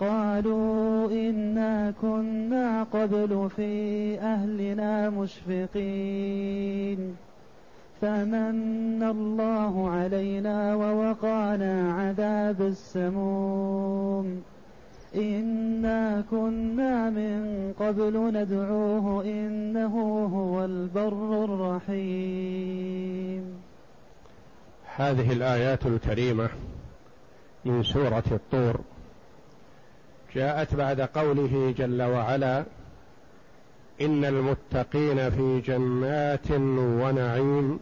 قالوا إنا كنا قبل في أهلنا مشفقين. فمن الله علينا ووقانا عذاب السموم. إنا كنا من قبل ندعوه إنه هو البر الرحيم. هذه الآيات الكريمة من سورة الطور. جاءت بعد قوله جل وعلا إن المتقين في جنات ونعيم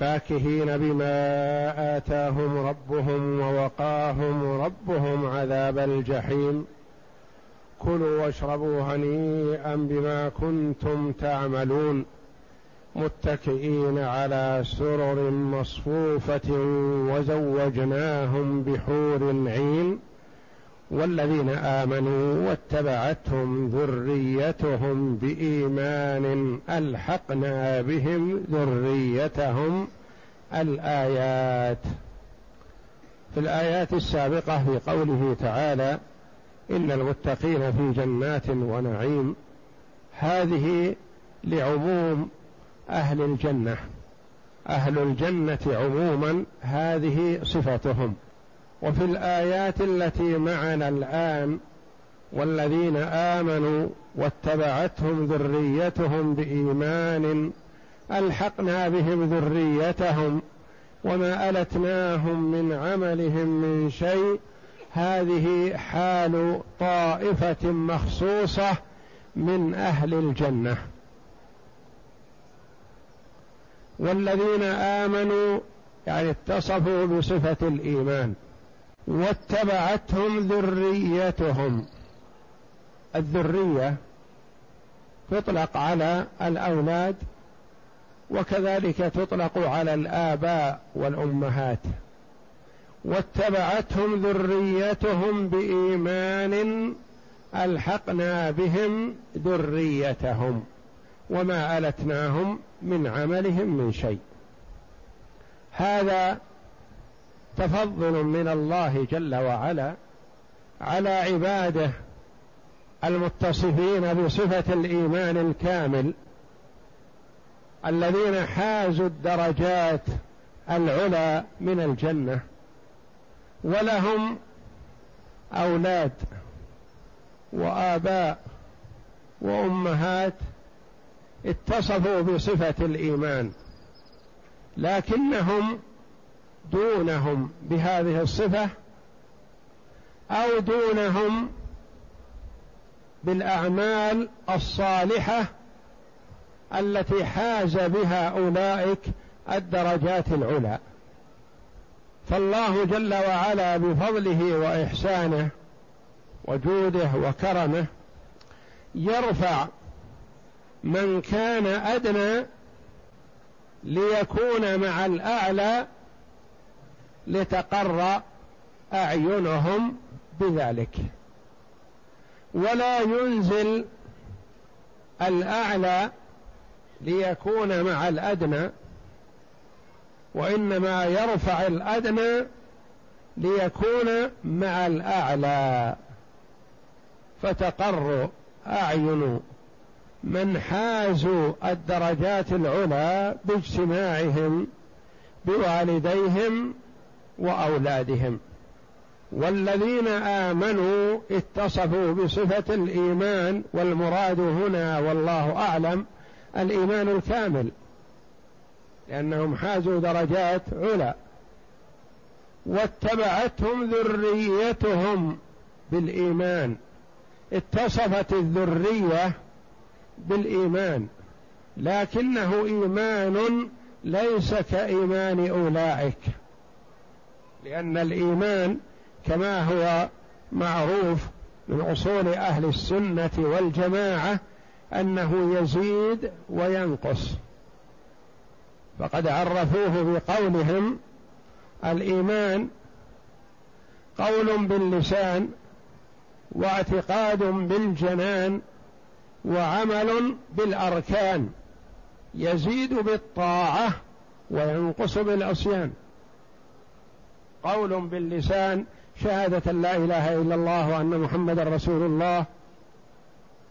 فاكهين بما آتاهم ربهم ووقاهم ربهم عذاب الجحيم كلوا واشربوا هنيئا بما كنتم تعملون متكئين على سرر مصفوفة وزوجناهم بحور عين والذين آمنوا واتبعتهم ذريتهم بإيمان ألحقنا بهم ذريتهم الآيات. في الآيات السابقة في قوله تعالى إن المتقين في جنات ونعيم. هذه لعموم أهل الجنة. أهل الجنة عموما هذه صفتهم. وفي الآيات التي معنا الآن والذين آمنوا واتبعتهم ذريتهم بإيمان ألحقنا بهم ذريتهم وما ألتناهم من عملهم من شيء هذه حال طائفة مخصوصة من أهل الجنة. والذين آمنوا يعني اتصفوا بصفة الإيمان. واتبعتهم ذريتهم. الذرية تطلق على الأولاد وكذلك تطلق على الآباء والأمهات. واتبعتهم ذريتهم بإيمان ألحقنا بهم ذريتهم وما ألتناهم من عملهم من شيء. هذا تفضل من الله جل وعلا على عباده المتصفين بصفة الإيمان الكامل الذين حازوا الدرجات العلى من الجنة ولهم أولاد وآباء وأمهات اتصفوا بصفة الإيمان لكنهم دونهم بهذه الصفة أو دونهم بالأعمال الصالحة التي حاز بها أولئك الدرجات العلى. فالله جل وعلا بفضله وإحسانه وجوده وكرمه يرفع من كان أدنى ليكون مع الأعلى لتقر أعينهم بذلك. ولا ينزل الأعلى ليكون مع الأدنى وإنما يرفع الأدنى ليكون مع الأعلى. فتقر أعين من حازوا الدرجات العلى باجتماعهم بوالديهم وأولادهم. والذين آمنوا اتصفوا بصفة الإيمان والمراد هنا والله أعلم الإيمان الكامل لأنهم حازوا درجات علا. واتبعتهم ذريتهم بالإيمان. اتصفت الذرية بالإيمان لكنه إيمان ليس كإيمان أولئك. لأن الإيمان كما هو معروف من أصول أهل السنة والجماعة أنه يزيد وينقص. فقد عرفوه بقولهم الإيمان قول باللسان واعتقاد بالجنان وعمل بالأركان يزيد بالطاعة وينقص بالعصيان. قول باللسان شهادة لا إله إلا الله وأن محمدا رسول الله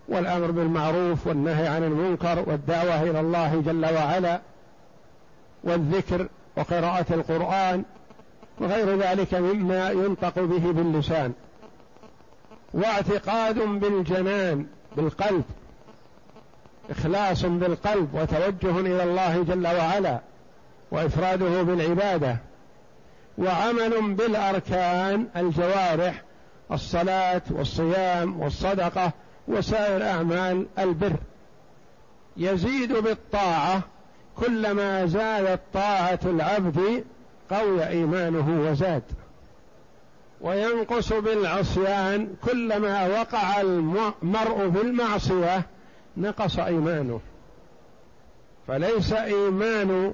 والأمر بالمعروف والنهي عن المنكر والدعوة إلى الله جل وعلا والذكر وقراءة القرآن وغير ذلك مما ينطق به باللسان. واعتقاد بالجنان بالقلب إخلاص بالقلب وتوجه إلى الله جل وعلا وإفراده بالعبادة وعمل بالأركان الجوارح الصلاة والصيام والصدقة وسائر أعمال البر. يزيد بالطاعة كلما زادت طاعة العبد قوي إيمانه وزاد. وينقص بالعصيان كلما وقع المرء في المعصية نقص إيمانه. فليس إيمان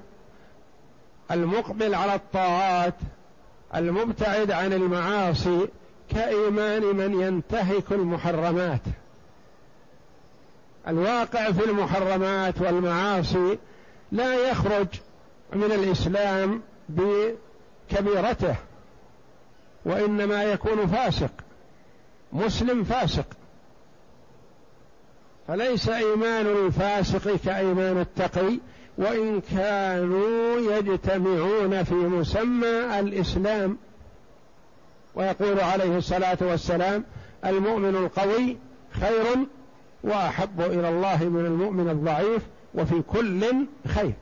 المقبل على الطاعات المبتعد عن المعاصي كإيمان من ينتهك المحرمات. الواقع في المحرمات والمعاصي لا يخرج من الإسلام بكبيرته وإنما يكون فاسق مسلم فاسق. فليس ايمان الفاسق كإيمان التقي وإن كانوا يجتمعون في مسمى الإسلام ويقول عليه الصلاة والسلام المؤمن القوي خير وأحب إلى الله من المؤمن الضعيف وفي كل خير.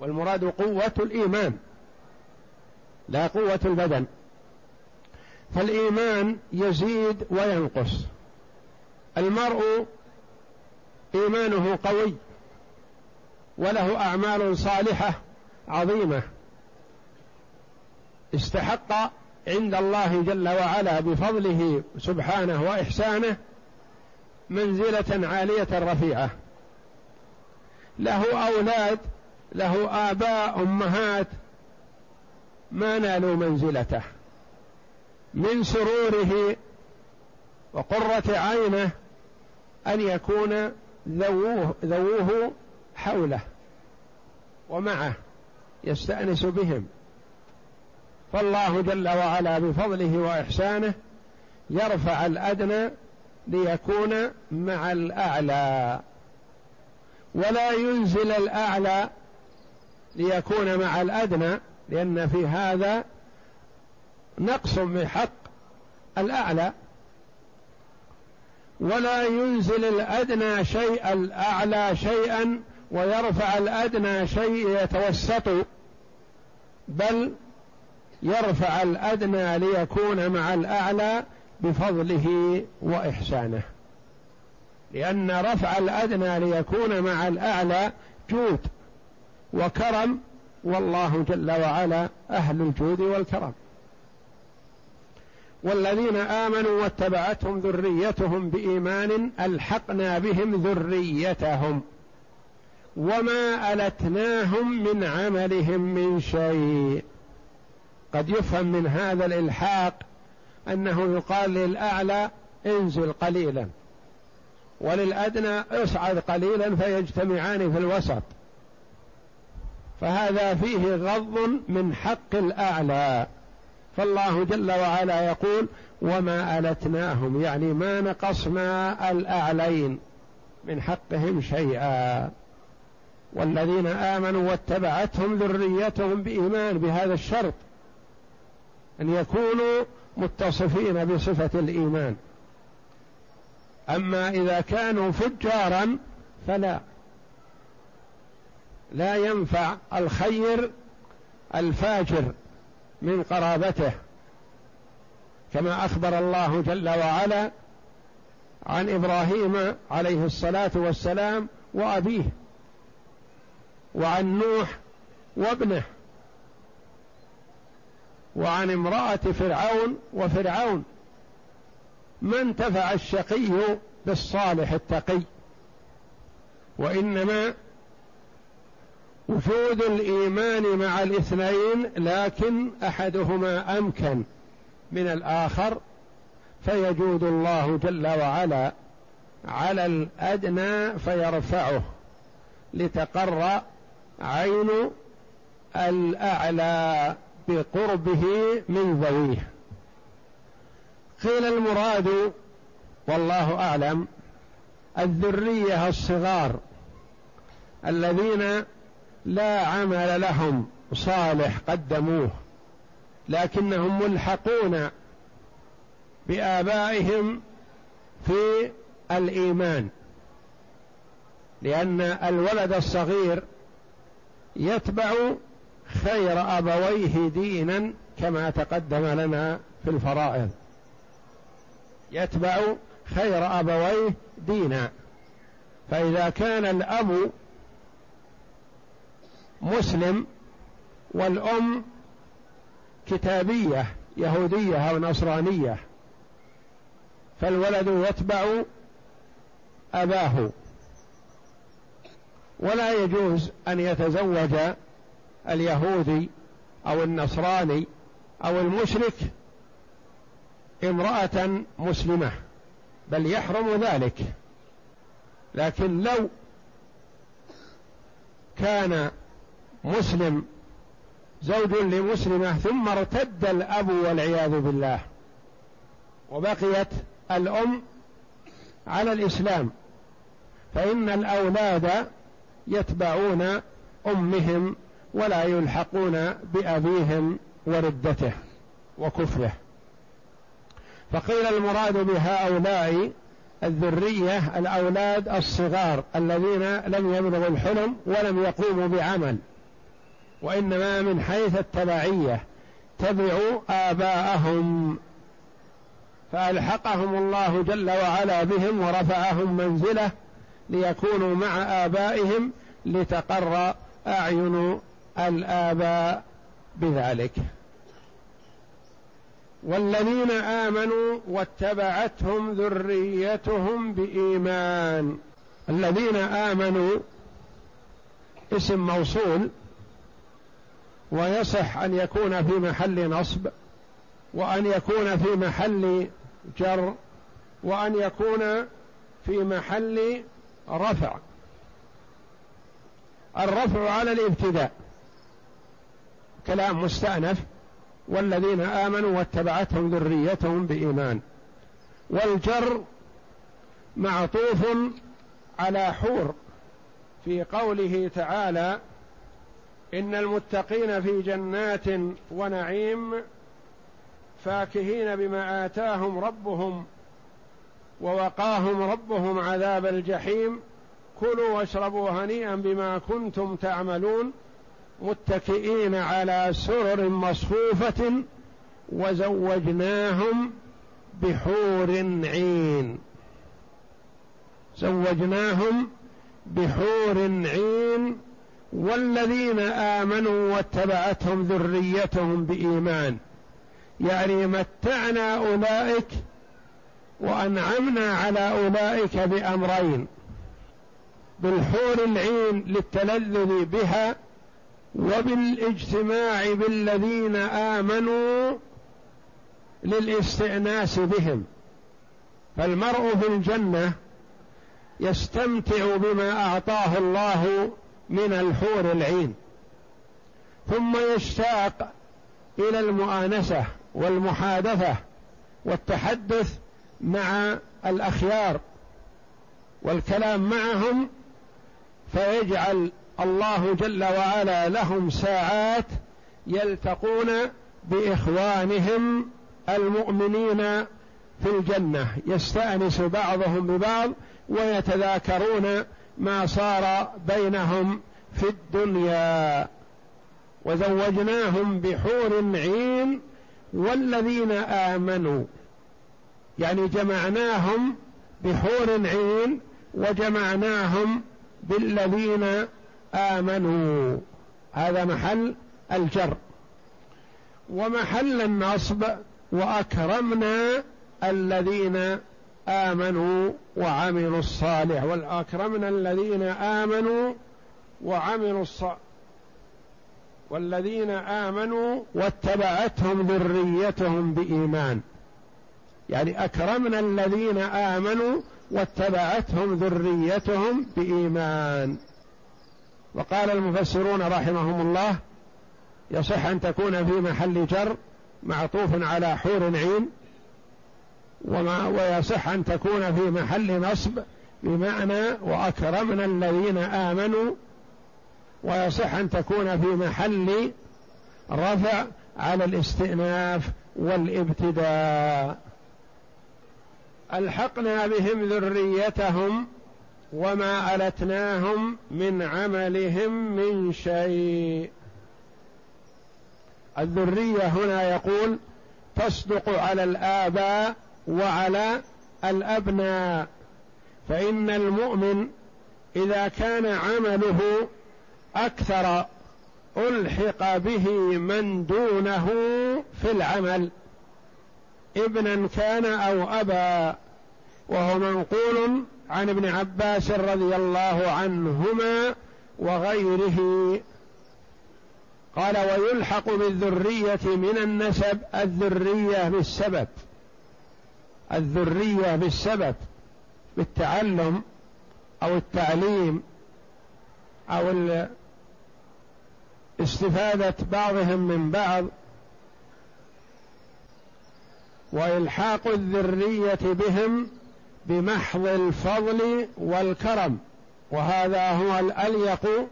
والمراد قوة الإيمان لا قوة البدن. فالإيمان يزيد وينقص. المرء إيمانه قوي وله أعمال صالحة عظيمة. استحق عند الله جل وعلا بفضله سبحانه وإحسانه منزلة عالية رفيعة. له أولاد له آباء أمهات ما نالوا منزلته. من سروره وقرة عينه أن يكون ذووه, ذووه حوله. ومعه يستأنس بهم. فالله جل وعلا بفضله وإحسانه يرفع الأدنى ليكون مع الأعلى. ولا ينزل الأعلى ليكون مع الأدنى لأن في هذا نقص من حق الأعلى. ولا ينزل الأدنى شيء الأعلى شيئا ويرفع الأدنى شيء يتوسط بل يرفع الأدنى ليكون مع الأعلى بفضله وإحسانه. لأن رفع الأدنى ليكون مع الأعلى جود وكرم والله جل وعلا أهل الجود والكرم. والذين آمنوا واتبعتهم ذريتهم بإيمان ألحقنا بهم ذريتهم. وما ألتناهم من عملهم من شيء. قد يفهم من هذا الإلحاق أنه يقال للأعلى انزل قليلا وللأدنى اصعد قليلا فيجتمعان في الوسط. فهذا فيه غض من حق الأعلى. فالله جل وعلا يقول وما ألتناهم يعني ما نقصنا الأعلين من حقهم شيئا. والذين آمنوا واتبعتهم ذريتهم بإيمان بهذا الشرط أن يكونوا متصفين بصفة الإيمان. أما إذا كانوا فجارا فلا. لا ينفع الخير الفاجر من قرابته كما أخبر الله جل وعلا عن إبراهيم عليه الصلاة والسلام وأبيه. وعن نوح وابنه وعن امرأة فرعون وفرعون ما انتفع الشقي بالصالح التقي. وإنما وجود الإيمان مع الاثنين لكن أحدهما أمكن من الآخر فيجود الله جل وعلا على الأدنى فيرفعه لتقر عين الأعلى بقربه من ذويه قيل المراد والله أعلم الذرية الصغار الذين لا عمل لهم صالح قدموه لكنهم ملحقون بآبائهم في الإيمان لأن الولد الصغير يتبع خير أبويه دينا كما تقدم لنا في الفرائض. يتبع خير أبويه دينا. فإذا كان الأب مسلم والأم كتابية يهودية أو نصرانية فالولد يتبع أباه. ولا يجوز أن يتزوج اليهودي أو النصراني أو المشرك امرأة مسلمة بل يحرم ذلك. لكن لو كان مسلم زوج لمسلمة ثم ارتد الأب والعياذ بالله وبقيت الأم على الإسلام فإن الأولاد يتبعون أمهم ولا يلحقون بأبيهم وردته وكفره. فقيل المراد بهؤلاء الذرية الأولاد الصغار الذين لم يبلغوا الحلم ولم يقوموا بعمل وإنما من حيث التبعية تبعوا آباءهم. فألحقهم الله جل وعلا بهم ورفعهم منزله ليكونوا مع آبائهم لتقر أعين الآباء بذلك. والذين آمنوا واتبعتهم ذريتهم بإيمان. الذين آمنوا اسم موصول ويصح أن يكون في محل نصب وأن يكون في محل جر وأن يكون في محل رفع. الرفع على الابتداء. كلام مستأنف. والذين آمنوا واتبعتهم ذريتهم بإيمان. والجر معطوف على حور. في قوله تعالى إن المتقين في جنات ونعيم فاكهين بما آتاهم ربهم ووقاهم ربهم عذاب الجحيم. كلوا واشربوا هنيئا بما كنتم تعملون متكئين على سرر مصفوفة وزوجناهم بحور عين. زوجناهم بحور عين والذين آمنوا واتبعتهم ذريتهم بإيمان. يعني متعنا أولئك وأنعمنا على أولئك بأمرين. بالحور العين للتلذذ بها وبالاجتماع بالذين آمنوا للاستئناس بهم. فالمرء في الجنة يستمتع بما أعطاه الله من الحور العين ثم يشتاق إلى المؤانسة والمحادثة والتحدث مع الأخيار والكلام معهم فيجعل الله جل وعلا لهم ساعات يلتقون بإخوانهم المؤمنين في الجنة. يستأنس بعضهم ببعض ويتذاكرون ما صار بينهم في الدنيا. وزوجناهم بحور عين والذين آمنوا. يعني جمعناهم بحور عين وجمعناهم بالذين آمنوا. هذا محل الجر. ومحل النصب وأكرمنا الذين آمنوا وعملوا الصالح. واكرمنا الذين آمنوا وعملوا الصالح والذين آمنوا واتبعتهم ذريتهم بإيمان. يعني أكرمنا الذين آمنوا واتبعتهم ذريتهم بإيمان. وقال المفسرون رحمهم الله يصح أن تكون في محل جر معطوف على حور عين وما ويصح أن تكون في محل نصب بمعنى واكرمنا الذين آمنوا ويصح أن تكون في محل رفع على الاستئناف والابتداء. ألحقنا بهم ذريتهم وما ألتناهم من عملهم من شيء. الذرية هنا يقول تصدق على الآباء وعلى الأبناء فإن المؤمن إذا كان عمله أكثر ألحق به من دونه في العمل. ابنا كان أو أبا وهو منقول عن ابن عباس رضي الله عنهما وغيره. قال ويلحق بالذرية من النسب الذرية بالسبب الذرية بالسبب بالتعلم أو التعليم أو استفاده بعضهم من بعض. وإلحاق الذرية بهم بمحض الفضل والكرم وهذا هو الأليق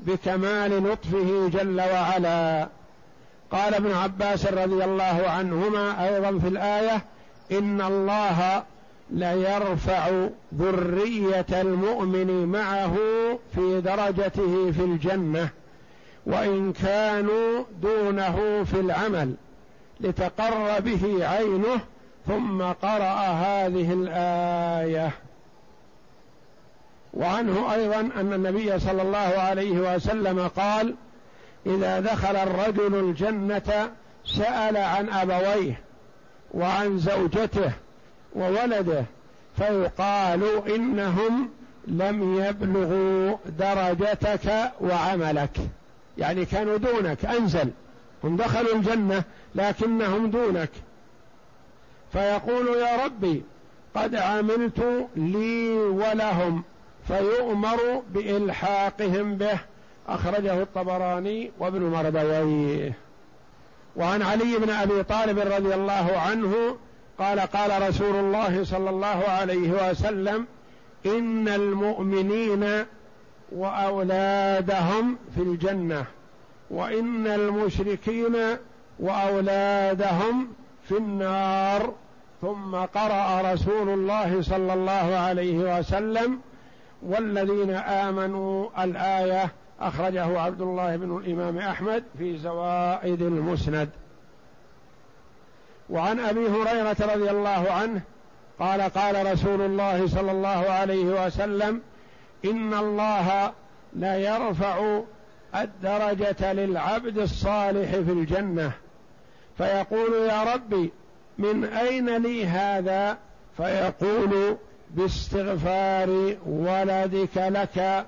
بكمال لطفه جل وعلا. قال ابن عباس رضي الله عنهما أيضا في الآية إن الله ليرفع ذرية المؤمن معه في درجته في الجنة وإن كانوا دونه في العمل. لتقر به عينه ثم قرأ هذه الآية. وعنه أيضا أن النبي صلى الله عليه وسلم قال إذا دخل الرجل الجنة سأل عن أبويه وعن زوجته وولده فيقال إنهم لم يبلغوا درجتك وعملك. يعني كانوا دونك أنزل. هم دخلوا الجنة لكنهم دونك. فيقول يا ربي قد عملت لي ولهم فيؤمر بإلحاقهم به. أخرجه الطبراني وابن مردويه وعن علي بن أبي طالب رضي الله عنه قال قال رسول الله صلى الله عليه وسلم إن المؤمنين وأولادهم في الجنة. وإن المشركين وأولادهم في النار. ثم قرأ رسول الله صلى الله عليه وسلم والذين آمنوا الآية أخرجه عبد الله بن الإمام أحمد في زوائد المسند. وعن أبي هريرة رضي الله عنه قال قال رسول الله صلى الله عليه وسلم إن الله لا يرفع الدرجة للعبد الصالح في الجنة. فيقول يا ربي من أين لي هذا؟ فيقول باستغفار ولدك لك.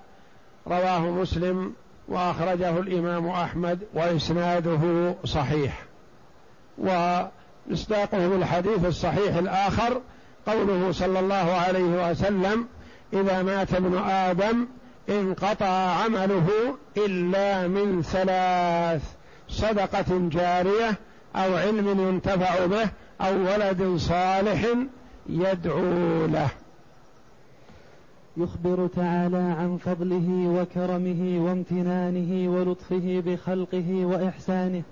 رواه مسلم وأخرجه الإمام أحمد وإسناده صحيح. ومصداقه بالحديث الصحيح الآخر قوله صلى الله عليه وسلم إذا مات ابن آدم انقطع عمله إلا من ثلاث صدقة جارية أو علم ينتفع به أو ولد صالح يدعو له. يخبر تعالى عن فضله وكرمه وامتنانه ولطفه بخلقه وإحسانه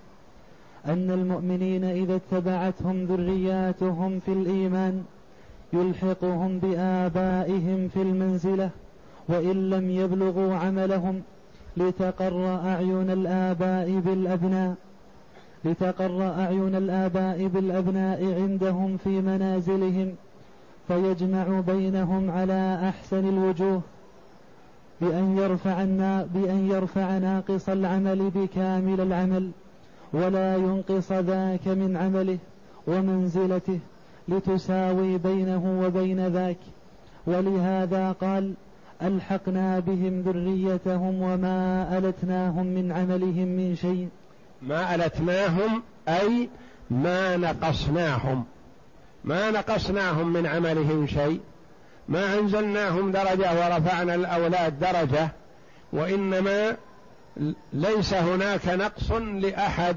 أن المؤمنين إذا اتبعتهم ذرياتهم في الإيمان يلحقهم بآبائهم في المنزلة وإن لم يبلغوا عملهم لتقر أعين الآباء بالأبناء لتقر أعين الآباء بالأبناء عندهم في منازلهم فيجمع بينهم على أحسن الوجوه بأن يرفع بأن يرفع ناقص العمل بكامل العمل ولا ينقص ذاك من عمله ومنزلته لتساوي بينه وبين ذاك. ولهذا قال ألحقنا بهم ذريتهم وما ألتناهم من عملهم من شيء. ما ألتناهم أي ما نقصناهم. ما نقصناهم من عملهم شيء. ما أنزلناهم درجة ورفعنا الأولاد درجة. وإنما ليس هناك نقص لأحد.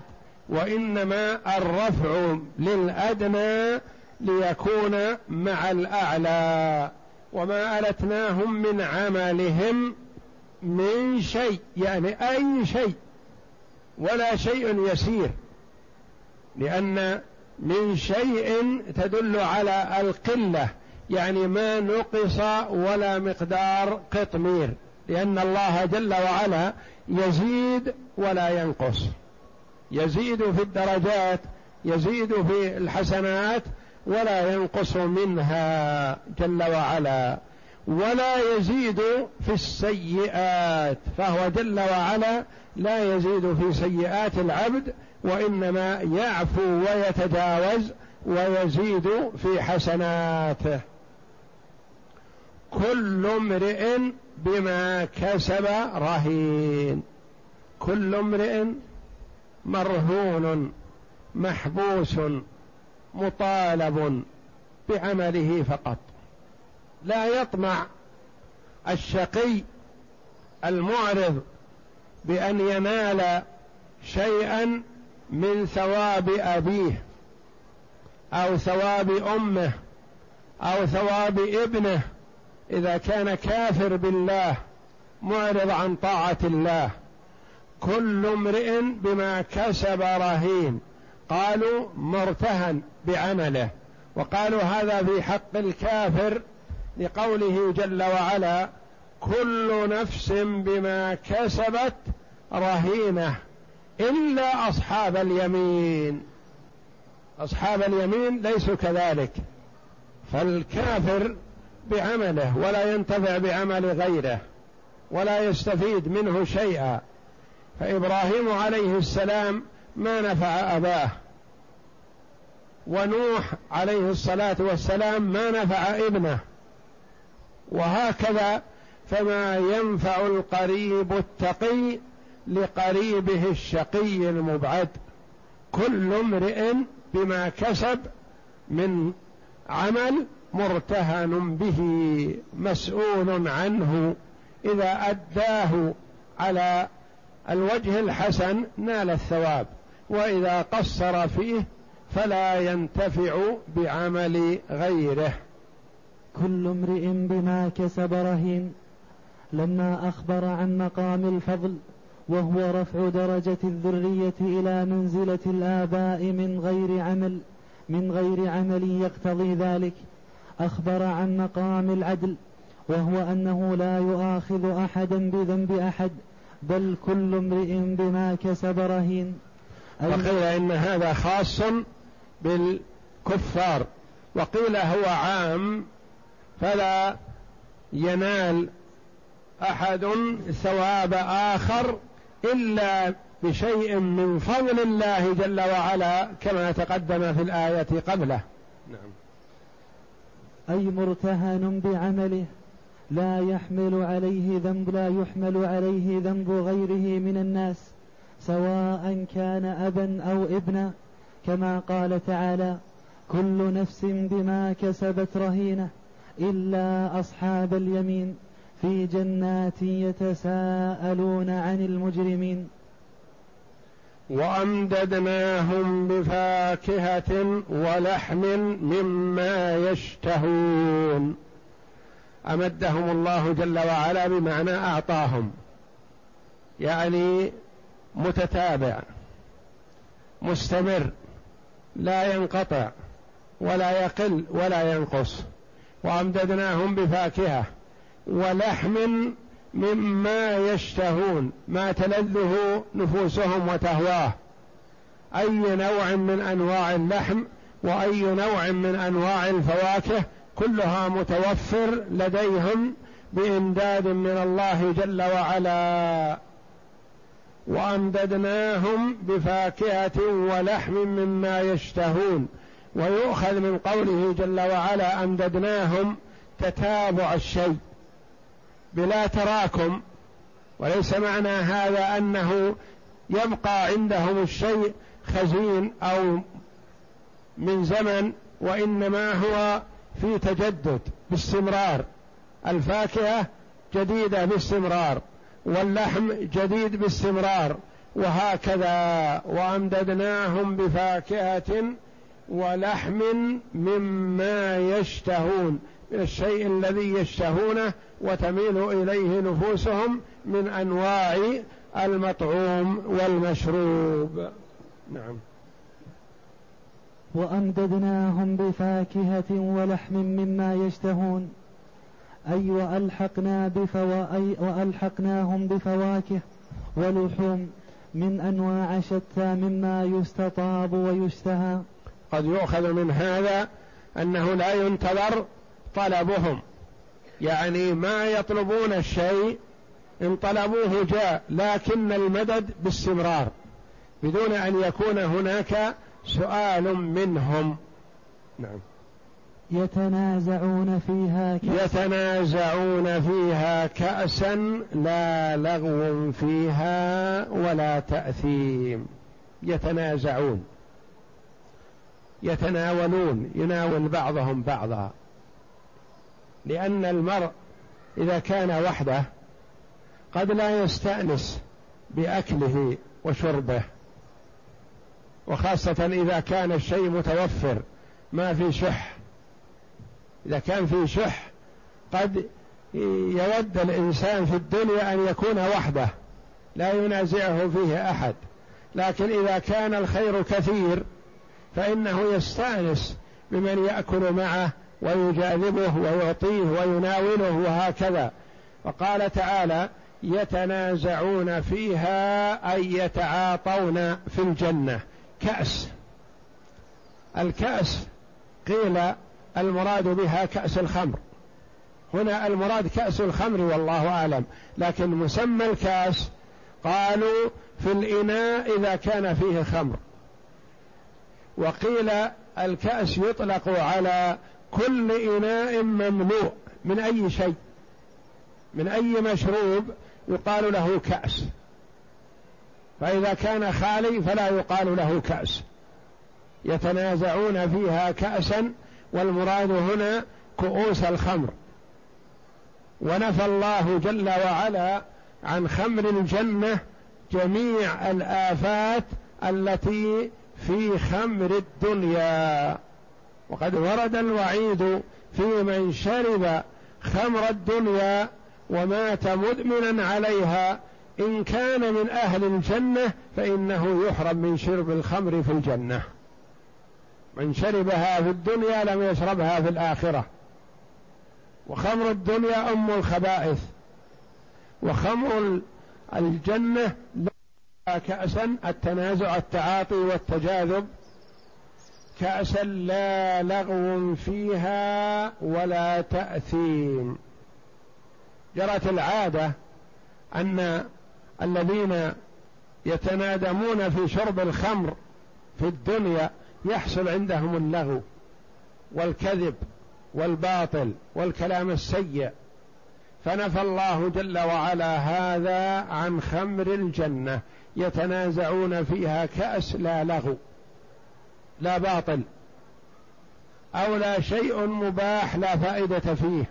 وإنما الرفع للأدنى ليكون مع الأعلى. وما ألتناهم من عملهم من شيء يعني أي شيء ولا شيء يسير لأن من شيء تدل على القلة يعني ما نقص ولا مقدار قطمير لأن الله جل وعلا يزيد ولا ينقص. يزيد في الدرجات يزيد في الحسنات ولا ينقص منها جل وعلا ولا يزيد في السيئات فهو جل وعلا لا يزيد في سيئات العبد وإنما يعفو ويتجاوز ويزيد في حسناته. كل امرئ بما كسب رهين. كل امرئ مرهون محبوس مطالب بعمله فقط. لا يطمع الشقي المعرض بأن ينال شيئا من ثواب أبيه أو ثواب أمه أو ثواب ابنه إذا كان كافر بالله معرض عن طاعة الله. كل امرئ بما كسب رهين. قالوا مرتهن. بعمله. وقالوا هذا في حق الكافر لقوله جل وعلا كل نفس بما كسبت رهينة إلا أصحاب اليمين. أصحاب اليمين ليسوا كذلك فالكافر بعمله ولا ينتفع بعمل غيره ولا يستفيد منه شيئا. فإبراهيم عليه السلام ما نفع أباه ونوح عليه الصلاة والسلام ما نفع ابنه. وهكذا فما ينفع القريب التقي لقريبه الشقي المبعد. كل امرئ بما كسب من عمل مرتهن به مسؤول عنه. إذا أداه على الوجه الحسن نال الثواب. وإذا قصر فيه فلا ينتفع بعمل غيره. كل امرئ بما كسب رهين. لما أخبر عن مقام الفضل وهو رفع درجة الذرية إلى منزلة الآباء من غير عمل من غير عمل يقتضي ذلك. أخبر عن مقام العدل وهو أنه لا يؤاخذ أحدا بذنب أحد بل كل امرئ بما كسب رهين. وقيل إن هذا خاص بالكفار. وقيل هو عام فلا ينال أحد ثواب آخر إلا بشيء من فضل الله جل وعلا كما تقدم في الآية قبله. نعم. أي مرتهن بعمله لا يحمل عليه ذنب لا يحمل عليه ذنب غيره من الناس سواء كان أبا أو ابنا. كما قال تعالى كل نفس بما كسبت رهينة إلا أصحاب اليمين في جنات يتساءلون عن المجرمين. وأمددناهم بفاكهة ولحم مما يشتهون. أمدهم الله جل وعلا بمعنى أعطاهم. يعني متتابع مستمر. لا ينقطع ولا يقل ولا ينقص. وأمددناهم بفاكهة ولحم مما يشتهون ما تلذه نفوسهم وتهواه. أي نوع من أنواع اللحم وأي نوع من أنواع الفواكه كلها متوفر لديهم بإمداد من الله جل وعلا. وأمددناهم بفاكهة ولحم مما يشتهون ويؤخذ من قوله جل وعلا أمددناهم تتابع الشيء. بلا تراكم وليس معنى هذا أنه يبقى عندهم الشيء خزين أو من زمن وإنما هو في تجدد باستمرار. الفاكهة جديدة باستمرار. واللحم جديد باستمرار وهكذا وأمددناهم بفاكهة ولحم مما يشتهون من الشيء الذي يشتهونه وتميل إليه نفوسهم من أنواع المطعوم والمشروب. نعم. وأمددناهم بفاكهة ولحم مما يشتهون. أي وألحقنا بفوا أي وألحقناهم بفواكه ولحوم من أنواع شتى مما يستطاب ويشتهى. قد يؤخذ من هذا أنه لا ينتظر طلبهم. يعني ما يطلبون الشيء إن طلبوه جاء لكن المدد باستمرار بدون أن يكون هناك سؤال منهم. نعم. يتنازعون فيها كأسا. يتنازعون فيها كأسا لا لغو فيها ولا تأثيم. يتنازعون يتناولون يناول بعضهم بعضا. لأن المرء إذا كان وحده قد لا يستأنس بأكله وشربه. وخاصة إذا كان الشيء متوفر ما في شح إذا كان في شح قد يود الإنسان في الدنيا أن يكون وحده لا ينازعه فيه أحد. لكن إذا كان الخير كثير فإنه يستأنس بمن يأكل معه ويجاذبه ويعطيه ويناوله وهكذا. وقال تعالى يتنازعون فيها أي يتعاطون في الجنة. كأس. الكأس قيل المراد بها كأس الخمر. هنا المراد كأس الخمر والله أعلم لكن مسمى الكأس قالوا في الإناء إذا كان فيه خمر. وقيل الكأس يطلق على كل إناء مملوء من أي شيء من أي مشروب يقال له كأس. فإذا كان خالي فلا يقال له كأس. يتنازعون فيها كأسا والمراد هنا كؤوس الخمر. ونفى الله جل وعلا عن خمر الجنة جميع الآفات التي في خمر الدنيا. وقد ورد الوعيد في من شرب خمر الدنيا ومات مدمنا عليها. إن كان من أهل الجنة فإنه يحرم من شرب الخمر في الجنة. من شربها في الدنيا لم يشربها في الآخرة. وخمر الدنيا أم الخبائث. وخمر الجنة لا كأسا التنازع التعاطي والتجاذب. كأسا لا لغو فيها ولا تأثيم. جرت العادة أن الذين يتنادمون في شرب الخمر في الدنيا يحصل عندهم اللغو والكذب والباطل والكلام السيء. فنفى الله جل وعلا هذا عن خمر الجنة يتنازعون فيها كأس لا لغو لا باطل أو لا شيء مباح لا فائدة فيه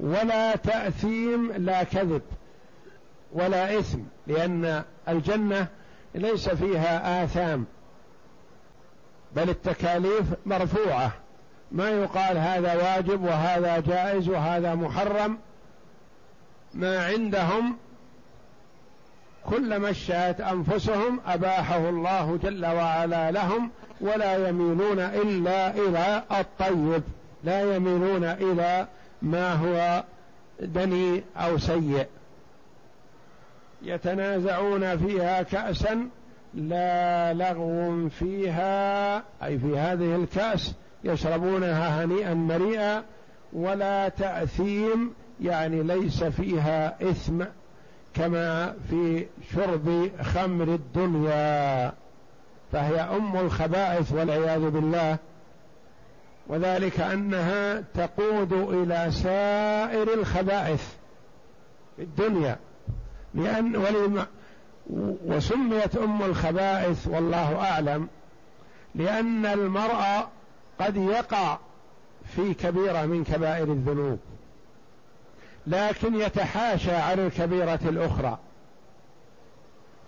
ولا تأثيم لا كذب ولا إثم لأن الجنة ليس فيها آثام بل التكاليف مرفوعة. ما يقال هذا واجب وهذا جائز وهذا محرم. ما عندهم كلما اشتهت أنفسهم أباحه الله جل وعلا لهم ولا يميلون إلا إلى الطيب. لا يميلون إلى ما هو دني أو سيء. يتنازعون فيها كاسا لا لغو فيها أي في هذه الكأس يشربونها هنيئا مريئا ولا تأثيم يعني ليس فيها إثم كما في شرب خمر الدنيا. فهي أم الخبائث والعياذ بالله. وذلك أنها تقود إلى سائر الخبائث في الدنيا. ولم وسميت أم الخبائث والله أعلم لأن المرء قد يقع في كبيرة من كبائر الذنوب لكن يتحاشى عن الكبيرة الأخرى.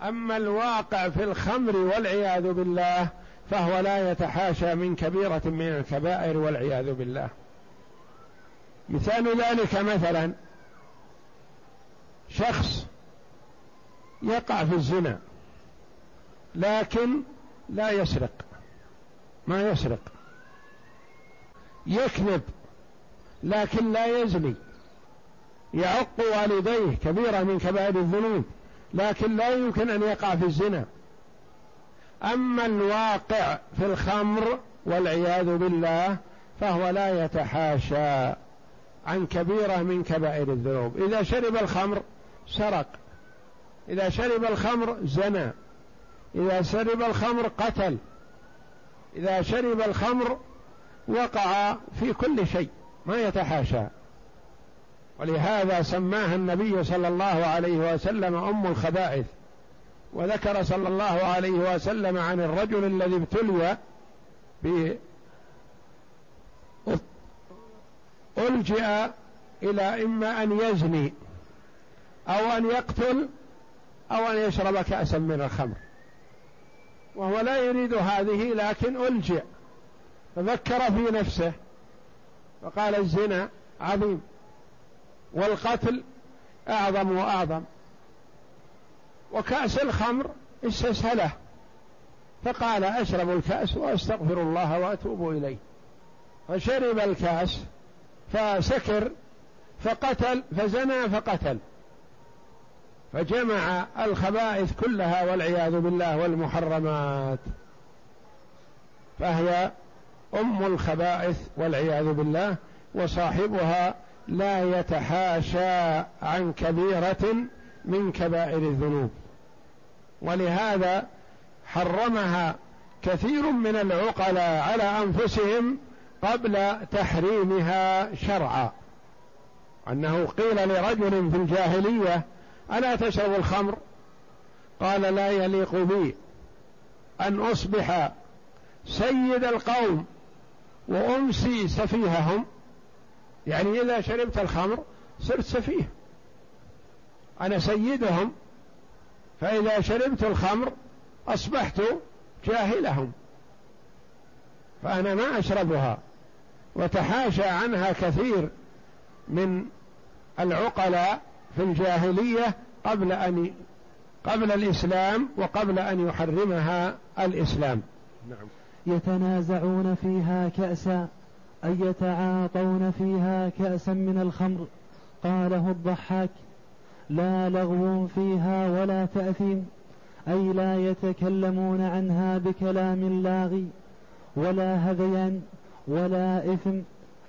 أما الواقع في الخمر والعياذ بالله فهو لا يتحاشى من كبيرة من الكبائر والعياذ بالله. مثال ذلك مثلا شخص يقع في الزنا لكن لا يسرق. ما يسرق. يكذب لكن لا يزني. يعق والديه كبيرة من كبائر الذنوب لكن لا يمكن أن يقع في الزنا. أما الواقع في الخمر والعياذ بالله فهو لا يتحاشى عن كبيرة من كبائر الذنوب. إذا شرب الخمر سرق. إذا شرب الخمر زنى. إذا شرب الخمر قتل. إذا شرب الخمر وقع في كل شيء ما يتحاشى. ولهذا سماها النبي صلى الله عليه وسلم أم الخبائث. وذكر صلى الله عليه وسلم عن الرجل الذي ابتلي ب ألجئ إلى إما أن يزني أو أن يقتل أو أن يشرب كأسا من الخمر. وهو لا يريد هذه لكن ألجئ. ففكر في نفسه. فقال الزنا عظيم. والقتل أعظم وأعظم. وكأس الخمر استسهله. فقال أشرب الكأس وأستغفر الله وأتوب إليه. فشرب الكأس فسكر فقتل فزنى فقتل. فجمع الخبائث كلها والعياذ بالله والمحرمات. فهي أم الخبائث والعياذ بالله وصاحبها لا يتحاشى عن كبيرة من كبائر الذنوب. ولهذا حرمها كثير من العقلاء على أنفسهم قبل تحريمها شرعا. أنه قيل لرجل في الجاهلية ألا تشرب الخمر؟ قال لا يليق بي أن أصبح سيد القوم وأمسي سفيههم. يعني إذا شربت الخمر صرت سفيه. أنا سيدهم فإذا شربت الخمر أصبحت جاهلهم. فأنا ما أشربها وتحاشى عنها كثير من العقلاء في الجاهلية قبل أن قبل الإسلام وقبل أن يحرمها الإسلام. نعم. يتنازعون فيها كأسا أن يتعاطون فيها كأسا من الخمر. قاله الضحاك لا لغو فيها ولا تأثيم أي لا يتكلمون عنها بكلام لاغي ولا هذيان ولا إثم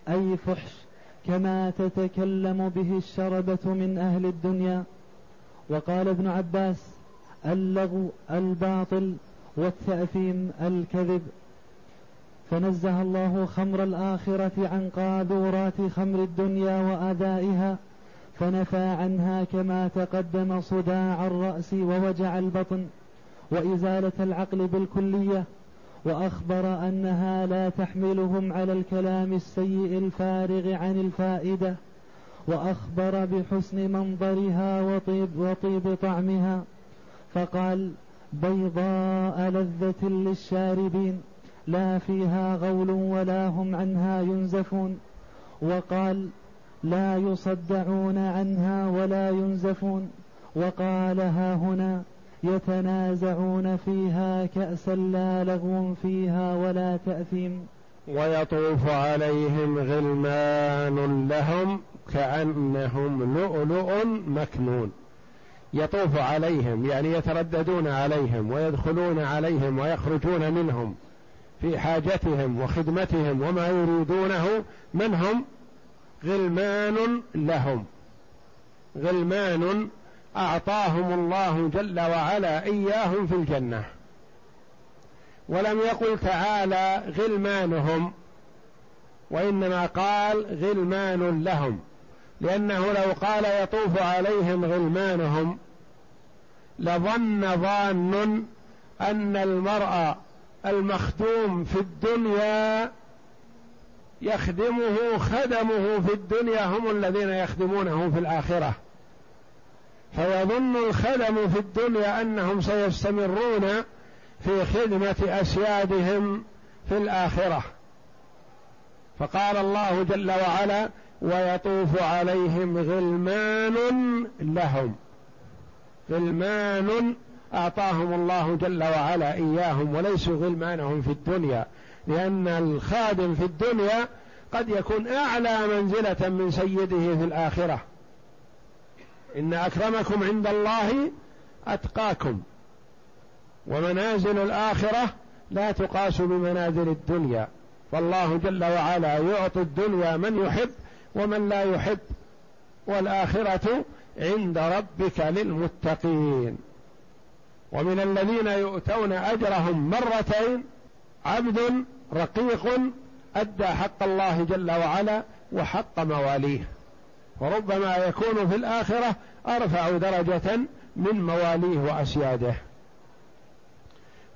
أي فحش كما تتكلم به الشربة من أهل الدنيا. وقال ابن عباس اللغو الباطل والتأثيم الكذب. فنزه الله خمر الآخرة عن قاذورات خمر الدنيا وآذائها فنفى عنها كما تقدم صداع الرأس ووجع البطن وإزالة العقل بالكلية وأخبر أنها لا تحملهم على الكلام السيء الفارغ عن الفائدة. وأخبر بحسن منظرها وطيب, وطيب طعمها فقال بيضاء لذة للشاربين لا فيها غول ولا هم عنها ينزفون وقال لا يصدعون عنها ولا ينزفون وقال ها هنا يتنازعون فيها كأسا لا لغو فيها ولا تأثيم ويطوف عليهم غلمان لهم كأنهم لؤلؤ مكنون. يطوف عليهم يعني يترددون عليهم ويدخلون عليهم ويخرجون منهم في حاجتهم وخدمتهم وما يريدونه. منهم غلمان لهم. غلمان أعطاهم الله جل وعلا إياهم في الجنة. ولم يقل تعالى غلمانهم وإنما قال غلمان لهم. لأنه لو قال يطوف عليهم غلمانهم لظن ظان أن المرء المخدوم في الدنيا يخدمه خدمه في الدنيا هم الذين يخدمونه في الآخرة. فيظن الخدم في الدنيا أنهم سيستمرون في خدمة أسيادهم في الآخرة. فقال الله جل وعلا ويطوف عليهم غلمان لهم. غلمان أعطاهم الله جل وعلا إياهم وليسوا غلمانهم في الدنيا لأن الخادم في الدنيا قد يكون أعلى منزلة من سيده في الآخرة. إن أكرمكم عند الله أتقاكم. ومنازل الآخرة لا تقاس بمنازل الدنيا. فالله جل وعلا يعطي الدنيا من يحب ومن لا يحب والآخرة عند ربك للمتقين. ومن الذين يؤتون أجرهم مرتين عبد رقيق أدى حق الله جل وعلا وحق مواليه. وربما يكون في الآخرة أرفع درجة من مواليه وأسياده.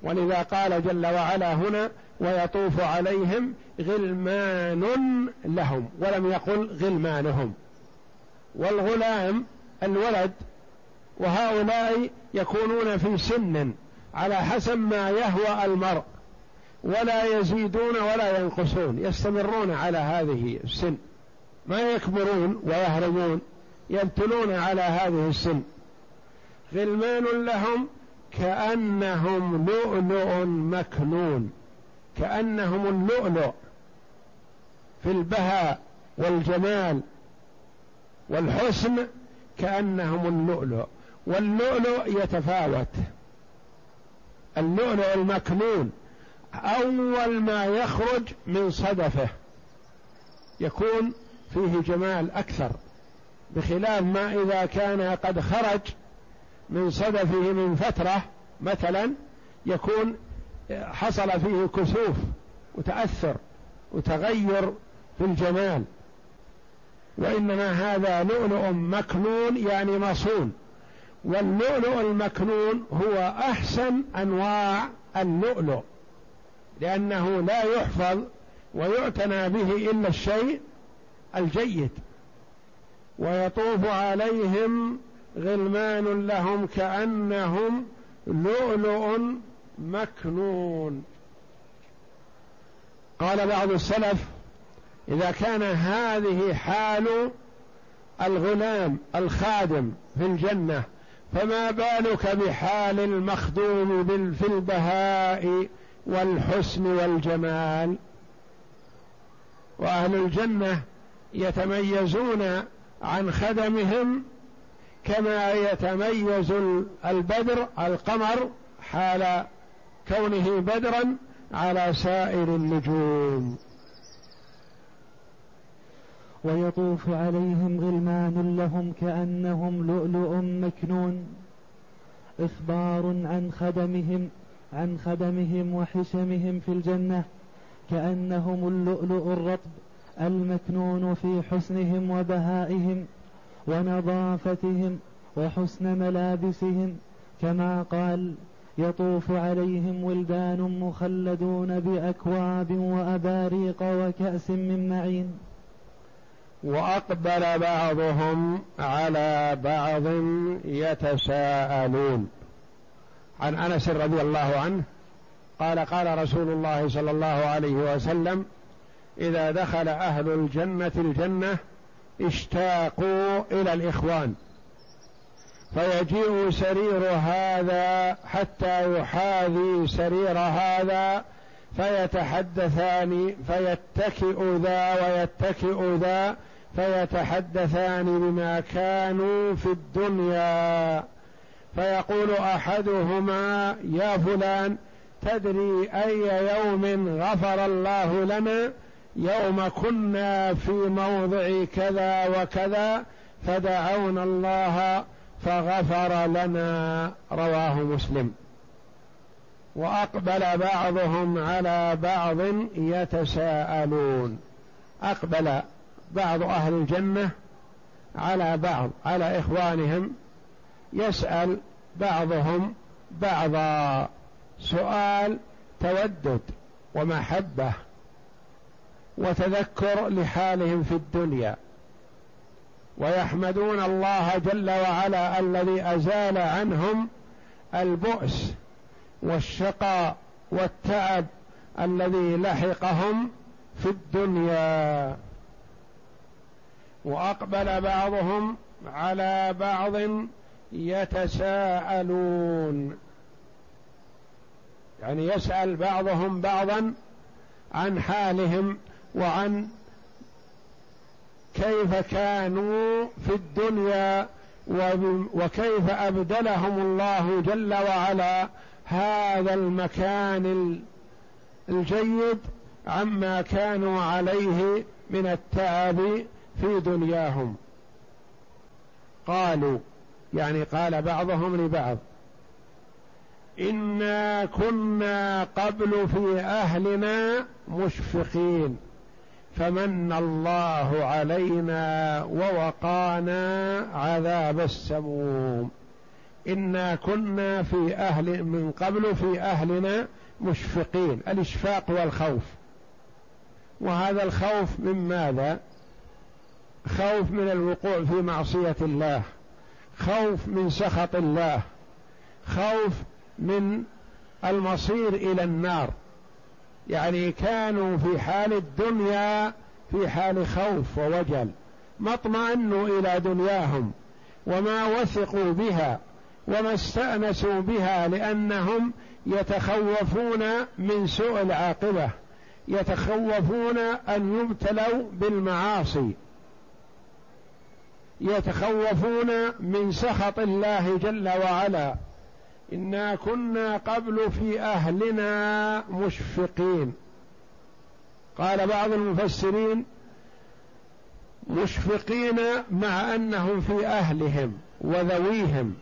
ولذا قال جل وعلا هنا ويطوف عليهم غلمان لهم ولم يقل غلمانهم. والغلام الولد وهؤلاء يكونون في سن على حسب ما يهوى المرء ولا يزيدون ولا ينقصون يستمرون على هذه السن. ما يكبرون ويهرمون يبتلون على هذه السن. غلمان لهم كأنهم لؤلؤ مكنون. كأنهم اللؤلؤ في البهاء والجمال والحسن كأنهم اللؤلؤ واللؤلؤ يتفاوت. اللؤلؤ المكنون أول ما يخرج من صدفه يكون فيه جمال أكثر بخلاف ما إذا كان قد خرج من صدفه من فترة مثلا يكون حصل فيه كسوف وتأثر وتغير في الجمال. وإنما هذا لؤلؤ مكنون يعني مصون. واللؤلؤ المكنون هو أحسن أنواع اللؤلؤ لأنه لا يحفظ ويعتنى به إلا الشيء الجيد. ويطوف عليهم غلمان لهم كأنهم لؤلؤ مكنون. قال بعض السلف إذا كان هذه حال الغلام الخادم في الجنة فما بالك بحال المخدوم في البهاء والحسن والجمال؟ وأهل الجنة يتميزون عن خدمهم كما يتميز البدر القمر حال كونه بدرا على سائر النجوم. ويطوف عليهم غلمان لهم كأنهم لؤلؤ مكنون. إخبار عن خدمهم عن خدمهم وحشمهم في الجنة كأنهم اللؤلؤ الرطب المكنون في حسنهم وبهائهم ونظافتهم وحسن ملابسهم كما قال يطوف عليهم ولدان مخلدون بأكواب وأباريق وكأس من معين. وأقبل بعضهم على بعض يتساءلون. عن أنس رضي الله عنه قال قال رسول الله صلى الله عليه وسلم إذا دخل أهل الجنة الجنة اشتاقوا إلى الإخوان. فيجيء سرير هذا حتى يحاذي سرير هذا فيتحدثان فيتكئ ذا ويتكئ ذا فيتحدثان بما كانوا في الدنيا. فيقول أحدهما يا فلان تدري أي يوم غفر الله لنا؟ يوم كنا في موضع كذا وكذا فدعونا الله فغفر لنا رواه مسلم. وأقبل بعضهم على بعض يتساءلون. أقبل بعض أهل الجنة على بعض على إخوانهم يسأل بعضهم بعضا. سؤال تودد ومحبة وتذكر لحالهم في الدنيا. ويحمدون الله جل وعلا الذي أزال عنهم البؤس والشقاء والتعب الذي لحقهم في الدنيا. وأقبل بعضهم على بعض يتساءلون. يعني يسأل بعضهم بعضا عن حالهم وعن كيف كانوا في الدنيا وكيف أبدلهم الله جل وعلا هذا المكان الجيد عما كانوا عليه من التعب في دنياهم. قالوا يعني قال بعضهم لبعض إنا كنا قبل في أهلنا مشفقين. فمن الله علينا ووقانا عذاب السموم. إنا كنا في أهل من قبل في أهلنا مشفقين الإشفاق والخوف. وهذا الخوف من ماذا؟ خوف من الوقوع في معصية الله خوف من سخط الله خوف من المصير إلى النار. يعني كانوا في حال الدنيا في حال خوف ووجل ما اطمأنوا إلى دنياهم وما وثقوا بها وما استأنسوا بها لأنهم يتخوفون من سوء العاقبة يتخوفون أن يبتلوا بالمعاصي يتخوفون من سخط الله جل وعلا. إنا كنا قبل في أهلنا مشفقين. قال بعض المفسرين مشفقين مع أنهم في أهلهم وذويهم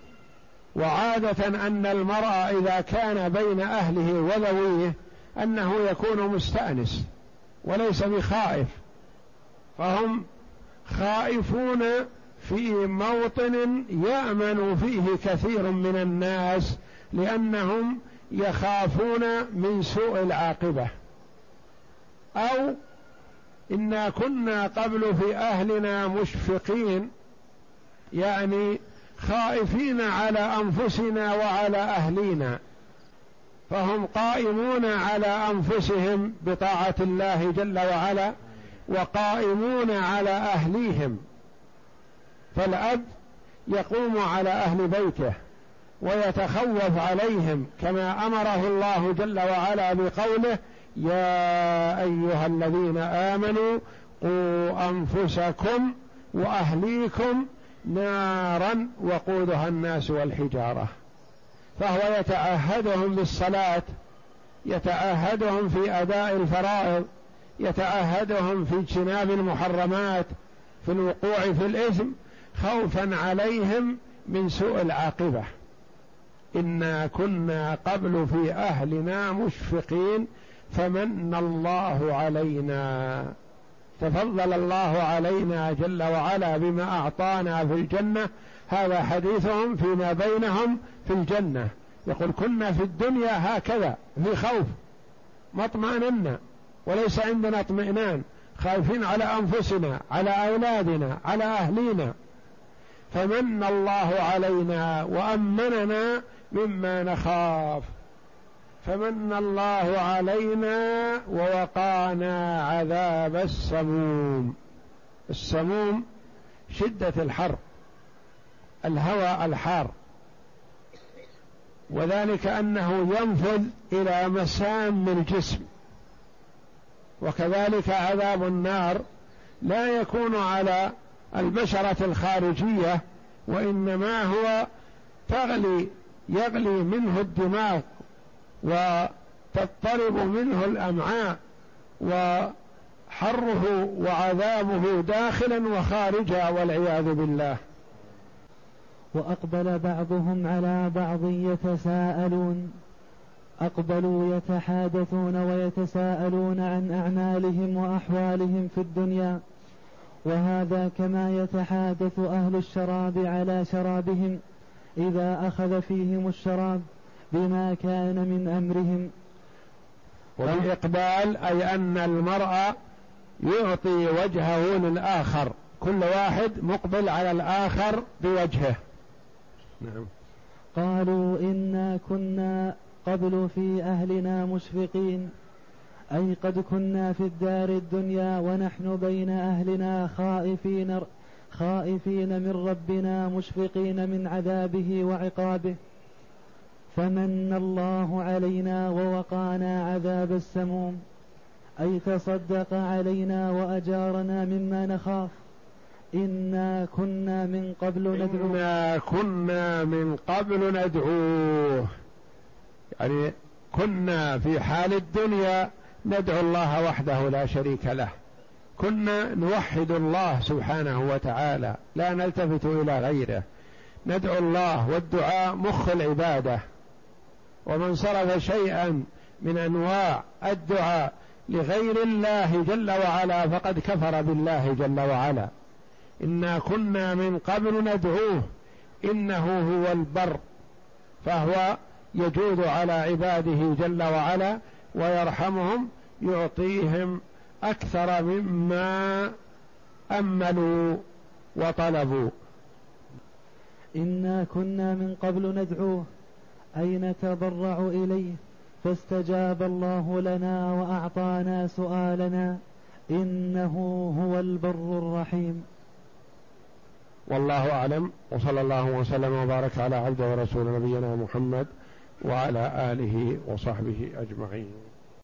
وعادة أن المرء إذا كان بين أهله وذويه أنه يكون مستأنس وليس بخائف فهم خائفون في موطن يأمن فيه كثير من الناس لأنهم يخافون من سوء العاقبة. أو إنا كنا قبل في أهلنا مشفقين يعني خائفين على أنفسنا وعلى أهلينا فهم قائمون على أنفسهم بطاعة الله جل وعلا وقائمون على أهليهم. فالأب يقوم على أهل بيته ويتخوف عليهم كما أمره الله جل وعلا بقوله يا أيها الذين آمنوا قوا أنفسكم وأهليكم نارا وقودها الناس والحجارة. فهو يتعهدهم بالصلاة يتعهدهم في أداء الفرائض يتعهدهم في اجتناب المحرمات في الوقوع في الإثم خوفا عليهم من سوء العاقبة. إنا كنا قبل في أهلنا مشفقين فمن الله علينا. تفضل الله علينا جل وعلا بما أعطانا في الجنة. هذا حديثهم فيما بينهم في الجنة. يقول كنا في الدنيا هكذا في خوف. ما اطمأننا وليس عندنا اطمئنان. خايفين على أنفسنا على أولادنا على أهلينا. فمن الله علينا وأمننا مما نخاف. فمن الله علينا ووقانا عذاب السموم. السموم شدة الحر الهواء الحار. وذلك أنه ينفذ إلى مسام الجسم. وكذلك عذاب النار لا يكون على البشرة الخارجية وإنما هو تغلي يغلي منه الدماغ وتضطرب منه الأمعاء وحره وعذابه داخلا وخارجا والعياذ بالله. وأقبل بعضهم على بعض يتساءلون أقبلوا يتحادثون ويتساءلون عن أعمالهم وأحوالهم في الدنيا. وهذا كما يتحادث أهل الشراب على شرابهم إذا أخذ فيهم الشراب بما كان من أمرهم. والإقبال أي أن المرأة يعطي وجهه للآخر كل واحد مقبل على الآخر بوجهه. نعم. قالوا إنا كنا قبل في أهلنا مشفقين. أي قد كنا في الدار الدنيا ونحن بين أهلنا خائفين خائفين من ربنا مشفقين من عذابه وعقابه. فمن الله علينا ووقانا عذاب السموم. أي تصدق علينا وأجارنا مما نخاف. إنا كنا من قبل ندعوه. إنا كنا من قبل ندعوه. يعني كنا في حال الدنيا ندعو الله وحده لا شريك له. كنا نوحد الله سبحانه وتعالى لا نلتفت إلى غيره. ندعو الله والدعاء مخ العبادة. ومن صرف شيئا من أنواع الدعاء لغير الله جل وعلا فقد كفر بالله جل وعلا. إنا كنا من قبل ندعوه إنه هو البر فهو يجود على عباده جل وعلا ويرحمهم يعطيهم أكثر مما أملوا وطلبوا. إنا كنا من قبل ندعوه اي نتضرع إليه؟ فاستجاب الله لنا وأعطانا سؤالنا إنه هو البر الرحيم. والله أعلم وصلى الله وسلم وبارك على عبده ورسول نبينا محمد وعلى آله وصحبه أجمعين.